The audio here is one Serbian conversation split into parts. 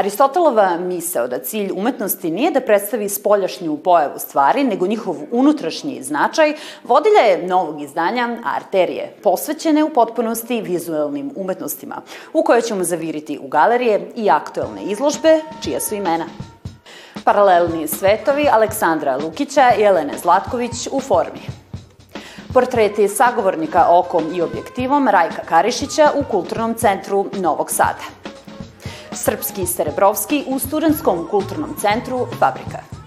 Aristotelova misao da cilj umetnosti nije da predstavi spoljašnju pojavu stvari, nego njihov unutrašnji značaj, vodilja je novog izdanja Arterije, posvećene u potpunosti vizualnim umetnostima, u kojoj ćemo zaviriti u galerije i aktuelne izložbe, čija su imena. Paralelni svetovi Aleksandra Lukića i Jelene Zlatković u formi. Portreti sagovornika okom i objektivom Rajka Karišića u Kulturnom centru Novog Sada. Srpski Serebrovski u Studentskom kulturnom centru Fabrika.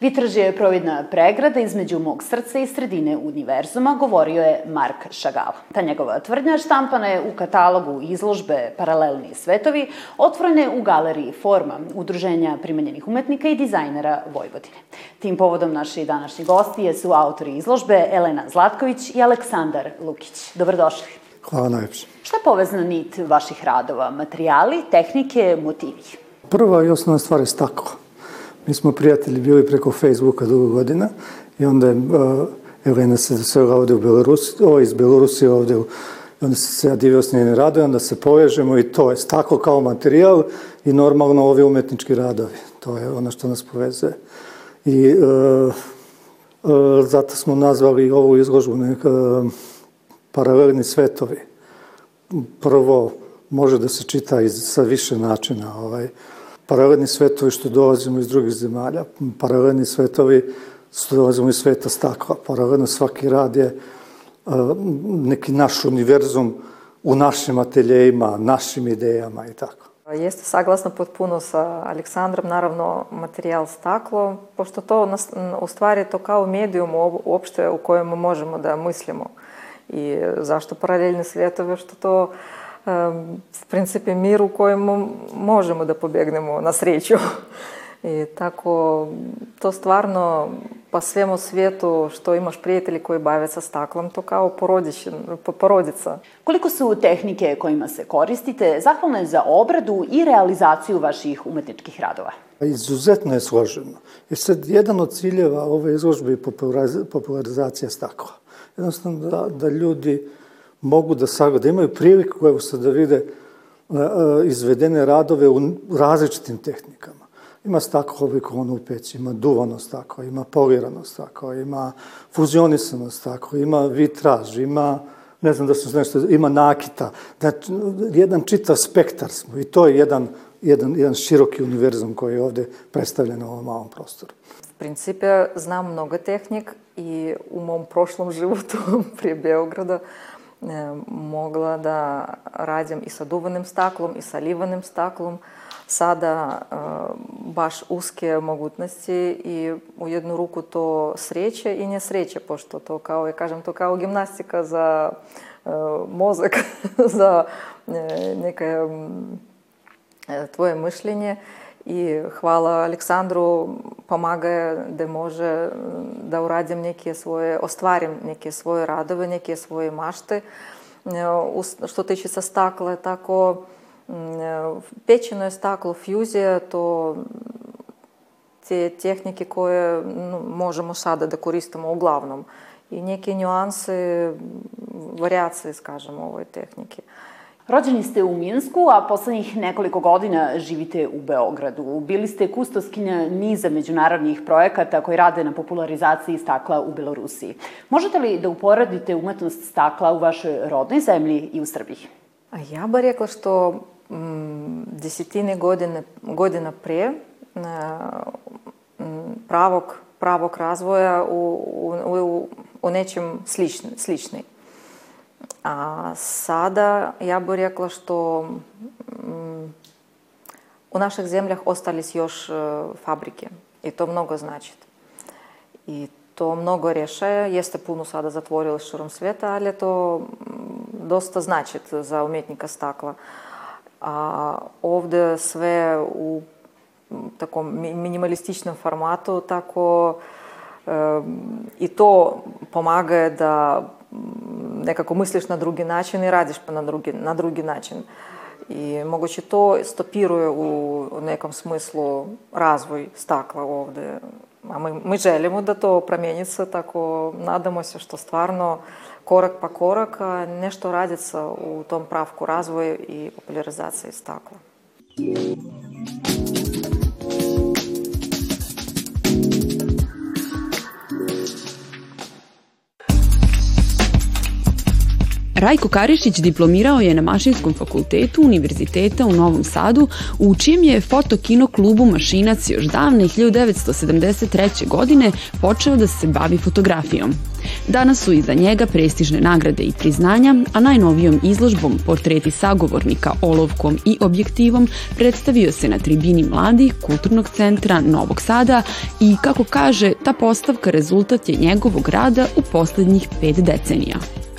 Vitraž je providna pregrada između mog srca i sredine univerzuma, govorio je Mark Chagall. Ta njegova tvrdnja štampana je u katalogu izložbe Paralelni svetovi, otvorene u galeriji Forma, udruženja primenjenih umetnika i dizajnera Vojvodine. Tim povodom naši današnji gosti su autori izložbe Elena Zlatković i Aleksandar Lukić. Dobrodošli. Hvala najlepše. Šta je povezna nit vaših radova? Materijali, tehnike, motivi? Prva i osnovna stvar je staklo. Mi smo prijatelji bili preko Facebooka dugo godina i onda je uh, Elena se dosela ovde u Belorusi, ovo iz Belorusije ovde u onda se ja divio s njene radove, onda se povežemo i to je staklo kao materijal i normalno ovi umetnički radovi. To je ono što nas povezuje. I uh, uh, zato smo nazvali ovu izložbu neka, uh, paralelni svetovi. Prvo, može da se čita iz, sa više načina. Ovaj, paralelni svetovi što dolazimo iz drugih zemalja, paralelni svetovi što dolazimo iz sveta stakla, paralelno svaki rad je neki naš univerzum u našim ateljejima, našim idejama i tako. Jeste saglasna potpuno sa Aleksandrom, naravno materijal staklo, pošto to u stvari to kao medijum uopšte u kojem možemo da mislimo. I zašto paralelni svjetove, što to uh, v principi mir u kojem možemo da pobegnemo na sreću. I tako, to stvarno pa svemu svijetu što imaš prijatelji koji bave sa staklom, to kao porodić, porodica. Koliko su tehnike kojima se koristite zahvalne za obradu i realizaciju vaših umetničkih radova? Izuzetno je složeno. I sad, jedan od ciljeva ove izložbe je popularizacija stakla. Jednostavno da, da ljudi mogu da sagleda, da imaju priliku evo sad da vide e, e, izvedene radove u različitim tehnikama. Ima staklo oblikovano u peći, ima duvano staklo, ima polirano staklo, ima fuzionisano staklo, ima vitraž, ima ne znam da su nešto, ima nakita. Znači, jedan čitav spektar smo i to je jedan, jedan, jedan široki univerzum koji je ovde predstavljen na ovom malom prostoru. В принципе, знам много техник и у моем прошлом животу при Белграда mogla da radim i sa duvanim staklom i sa livanim staklom. Sada baš uske mogućnosti i u jednu ruku to sreće i nesreće, pošto to kao, ja kažem, to kao gimnastika za mozak, za neke tvoje mišljenje. I hvala Aleksandru, pomaga da može da uradim neke svoje, ostvarim neke svoje radove, neke svoje mašte. Što tiče sa stakla, tako pečeno je staklo, fuzija, to te tehnike koje no, možemo sada da koristimo uglavnom. I neke niuanse, variacije, skažemo, ovoj tehnike. Rođeni ste u Minsku, a poslednjih nekoliko godina živite u Beogradu. Bili ste kustoskinja niza međunarodnih projekata koji rade na popularizaciji stakla u Belorusiji. Možete li da uporedite umetnost stakla u vašoj rodnoj zemlji i u Srbiji? A ja ba rekla što m, desetine godine, godina pre m, pravog, pravog razvoja u, u, u, u nečem slični. slični. A sada ja bih rekla što mm, u naših zemljah ostались još fabrike i to mnogo znači. I to mnogo rješaje. Jeste puno sada zatvorili širom sveta, ali to dosta znači za umjetnika stakla. A ovde sve u takom minimalističnom formatu, tako i to pomaga da nekako misliš na drugi način i radiš pa na drugi, na drugi način. I moguće to stopiruje u nekom smislu razvoj stakla ovde a mi, mi želimo da to promijeni se, tako nadamo se što stvarno korak pa korak nešto radi se u tom pravku razvoja i popularizacije stakla. Rajko Karišić diplomirao je na Mašinskom fakultetu Univerziteta u Novom Sadu, u čijem je fotokino klubu Mašinac još davne 1973. godine počeo da se bavi fotografijom. Danas su iza njega prestižne nagrade i priznanja, a najnovijom izložbom portreti sagovornika olovkom i objektivom predstavio se na tribini mladih Kulturnog centra Novog Sada i, kako kaže, ta postavka rezultat je njegovog rada u poslednjih pet decenija.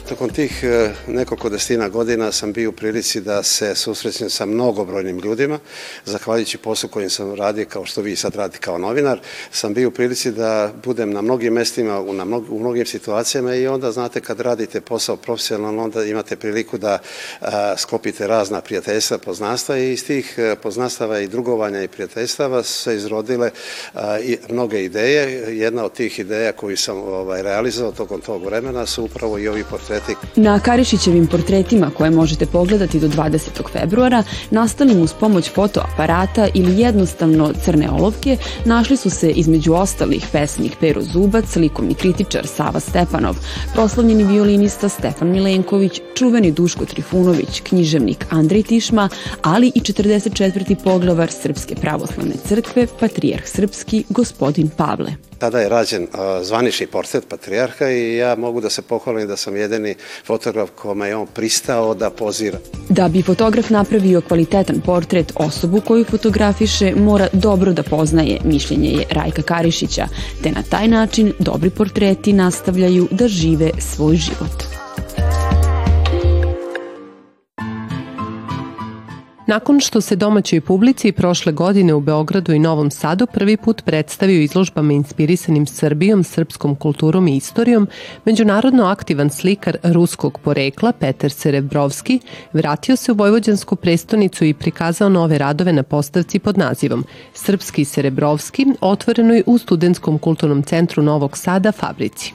Tokom tih e, nekoliko destina godina sam bio u prilici da se susrećem sa mnogobrojnim ljudima, zahvaljujući poslu kojim sam radio, kao što vi sad radite kao novinar, sam bio u prilici da budem na mnogim mestima, u, na mnog, u mnogim situacijama i onda, znate, kad radite posao profesionalno, onda imate priliku da a, sklopite razna prijateljstva, poznanstva i iz tih e, poznanstava i drugovanja i prijateljstava se izrodile a, i mnoge ideje. Jedna od tih ideja koju sam ovaj, realizovao tokom tog vremena su upravo i ovi portreti portreti. Na Karišićevim portretima koje možete pogledati do 20. februara, nastalim uz pomoć fotoaparata ili jednostavno crne olovke, našli su se između ostalih pesnik Pero Zubac, likovni kritičar Sava Stepanov, proslavljeni violinista Stefan Milenković, čuveni Duško Trifunović, književnik Andrej Tišma, ali i 44. poglavar Srpske pravoslavne crkve, patrijarh srpski, gospodin Pavle. Tada je rađen uh, zvanični portret patrijarha i ja mogu da se pohvalim da sam jedini fotograf kome je on pristao da pozira. Da bi fotograf napravio kvalitetan portret, osobu koju fotografiše mora dobro da poznaje, mišljenje je Rajka Karišića, te na taj način dobri portreti nastavljaju da žive svoj život. Nakon što se domaćoj publici prošle godine u Beogradu i Novom Sadu prvi put predstavio izložbama inspirisanim Srbijom, srpskom kulturom i istorijom, međunarodno aktivan slikar ruskog porekla Peter Serebrovski vratio se u Vojvođansku prestonicu i prikazao nove radove na postavci pod nazivom Srpski Serebrovski, otvorenoj u Studentskom kulturnom centru Novog Sada Fabrici.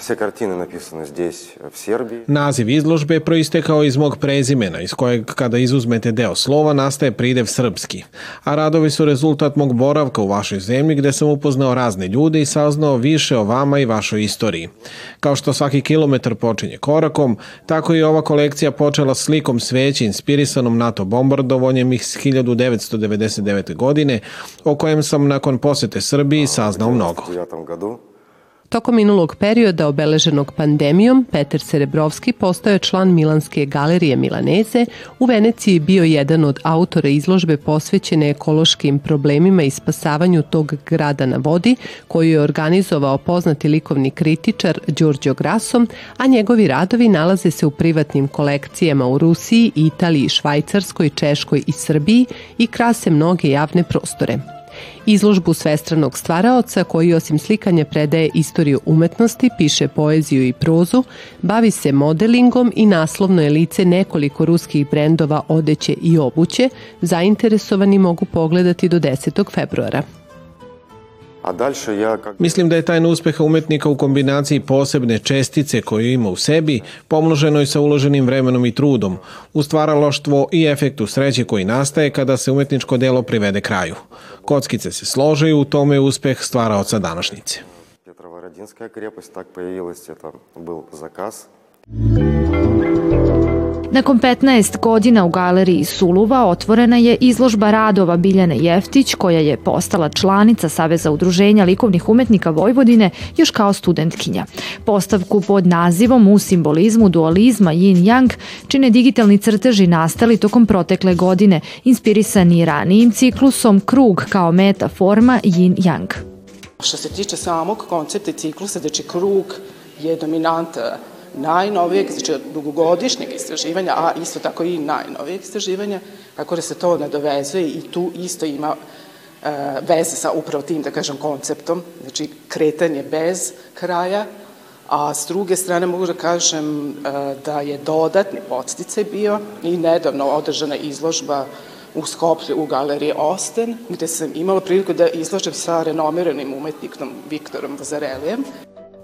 Все картины написаны здесь, в Сербiji. Naziv izložbe je proistekao iz mog prezimena, iz kojeg kada izuzmete deo slova nastaje pridev srpski, a radovi su rezultat mog boravka u vašoj zemlji gde sam upoznao razne ljude i saznao više o vama i vašoj istoriji. Kao što svaki kilometar počinje korakom, tako i ova kolekcija počela slikom sveće inspirisanom NATO bombardovanjem iz 1999. godine, o kojem sam nakon posete Srbiji saznao mnogo. Tokom minulog perioda obeleženog pandemijom, Peter Serebrovski postao je član Milanske galerije Milaneze, u Veneciji bio jedan od autora izložbe posvećene ekološkim problemima i spasavanju tog grada na vodi, koju je organizovao poznati likovni kritičar Đorđo Grasso, a njegovi radovi nalaze se u privatnim kolekcijama u Rusiji, Italiji, Švajcarskoj, Češkoj i Srbiji i krase mnoge javne prostore. Izložbu svestranog stvaraoca koji osim slikanja predaje istoriju umetnosti, piše poeziju i prozu, bavi se modelingom i naslovno je lice nekoliko ruskih brendova odeće i obuće, zainteresovani mogu pogledati do 10. februara. A dalje ja... Mislim da je tajna uspeha umetnika u kombinaciji posebne čestice koju ima u sebi, pomnoženoj sa uloženim vremenom i trudom, u stvaraloštvo i efektu sreće koji nastaje kada se umetničko delo privede kraju. Kockice se slože i u tome je uspeh stvaraoca današnjice. Petrovaradinska krepost, tak pojavilась, это был заказ. Nakon 15 godina u galeriji Suluva otvorena je izložba radova Biljane Jeftić, koja je postala članica Saveza udruženja likovnih umetnika Vojvodine još kao studentkinja. Postavku pod nazivom U simbolizmu dualizma Yin-Yang čine digitalni crteži nastali tokom protekle godine, inspirisani ranijim ciklusom Krug kao metaforma Yin-Yang. Što se tiče samog koncepta ciklusa, znači krug je dominant najnovijeg, znači dugogodišnjeg istraživanja, a isto tako i najnovijeg istraživanja, kako da se to nadovezuje i tu isto ima e, veze sa upravo tim, da kažem, konceptom, znači kretanje bez kraja, a s druge strane mogu da kažem e, da je dodatni podsticaj bio i nedavno održana izložba u Skoplju u galeriji Osten, gde sam imala priliku da izložem sa renomiranim umetnikom Viktorom Vazarelijem.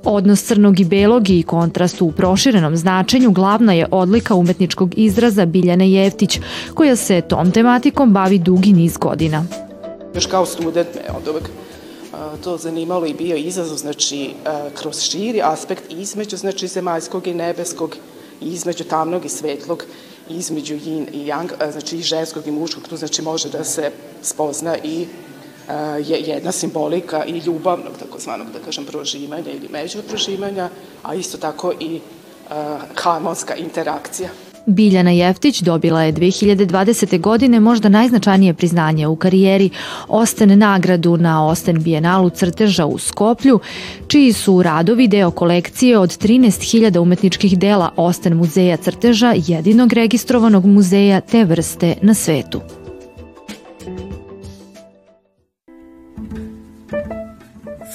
Odnos crnog i belog i kontrast u proširenom značenju glavna je odlika umetničkog izraza Biljane Jeftić, koja se tom tematikom bavi dugi niz godina. Još kao student me od uvek to zanimalo i bio izazov, znači, kroz širi aspekt između, znači, zemaljskog i nebeskog, između tamnog i svetlog, između yin i yang, znači i ženskog i muškog, tu znači može da se spozna i je jedna simbolika i ljubavnog, takozvanog, da kažem, proživanja ili među proživanja, a isto tako i harmonska interakcija. Biljana Jeftić dobila je 2020. godine možda najznačajnije priznanje u karijeri Osten nagradu na Osten Bijenalu crteža u Skoplju, čiji su radovi deo kolekcije od 13.000 umetničkih dela Osten muzeja crteža, jedinog registrovanog muzeja te vrste na svetu.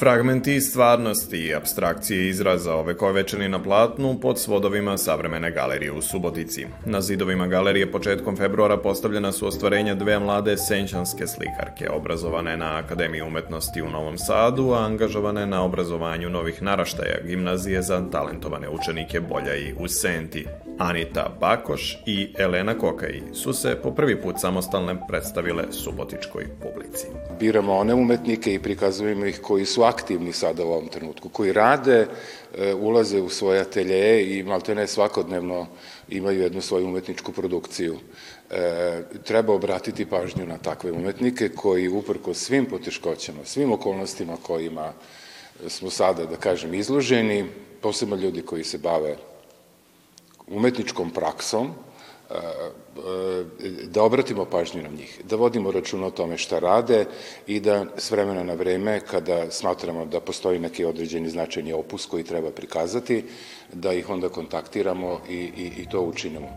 Fragmenti stvarnosti i abstrakcije izraza ovekovečeni na platnu pod svodovima savremene galerije u Subotici. Na zidovima galerije početkom februara postavljena su ostvarenja dve mlade senčanske slikarke, obrazovane na Akademiji umetnosti u Novom Sadu, a angažovane na obrazovanju novih naraštaja gimnazije za talentovane učenike Bolja i u Senti. Anita Bakoš i Elena Kokaj su se po prvi put samostalne predstavile subotičkoj publici. Biramo one umetnike i prikazujemo ih koji su aktivni sada u ovom trenutku, koji rade, e, ulaze u svoje ateljeje i maltene svakodnevno imaju jednu svoju umetničku produkciju. E, treba obratiti pažnju na takve umetnike koji uprko svim poteškoćama, svim okolnostima kojima smo sada, da kažem, izloženi, posebno ljudi koji se bave umetničkom praksom, e, da obratimo pažnju na njih, da vodimo računa o tome šta rade i da s vremena na vreme, kada smatramo da postoji neki određeni značajni opus koji treba prikazati, da ih onda kontaktiramo i, i, i to učinimo.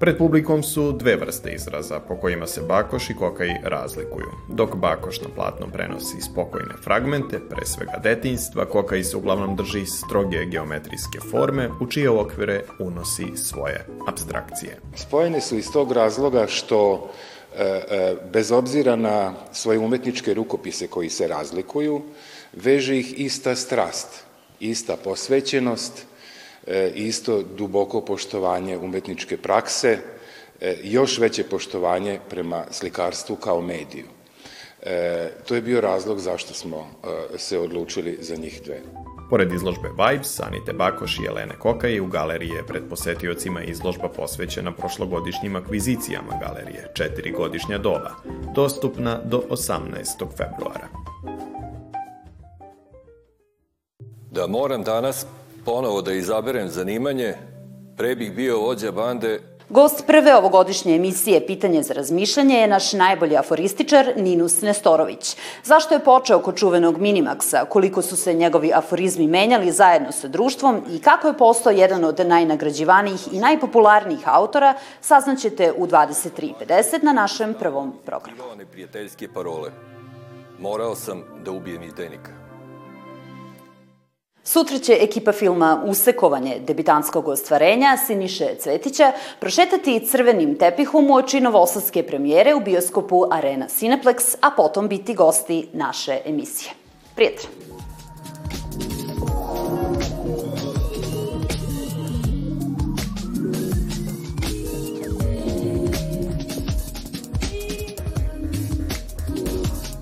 Pred publikom su dve vrste izraza po kojima se Bakoš i Kokaj razlikuju. Dok Bakoš na platno prenosi spokojne fragmente, pre svega detinjstva, Kokaj se uglavnom drži stroge geometrijske forme, u čije okvire unosi svoje abstrakcije. Spojene su iz tog razloga što e, e, bez obzira na svoje umetničke rukopise koji se razlikuju, veže ih ista strast, ista posvećenost, e, isto duboko poštovanje umetničke prakse, još veće poštovanje prema slikarstvu kao mediju. To je bio razlog zašto smo se odlučili za njih dve. Pored izložbe Vibes, Anite Bakoš i Jelene Kokaj u galeriji je pred posetiocima izložba posvećena prošlogodišnjim akvizicijama galerije, četiri godišnja doba, dostupna do 18. februara. Da moram danas ponovo da izaberem zanimanje, pre bih bio vođa bande Gost prve ovogodišnje emisije Pitanje za razmišljanje je naš najbolji aforističar Ninus Nestorović. Zašto je počeo kod čuvenog Minimaxa, koliko su se njegovi aforizmi menjali zajedno sa društvom i kako je postao jedan od najnagrađivanijih i najpopularnijih autora, saznaćete u 23.50 na našem prvom programu. Prijateljske parole. Morao sam da ubijem izdenika. Sutra će ekipa filma Usekovanje debitanskog ostvarenja Siniše Cvetića prošetati crvenim tepihom u oči novosadske premijere u bioskopu Arena Cineplex, a potom biti gosti naše emisije. Prijatno!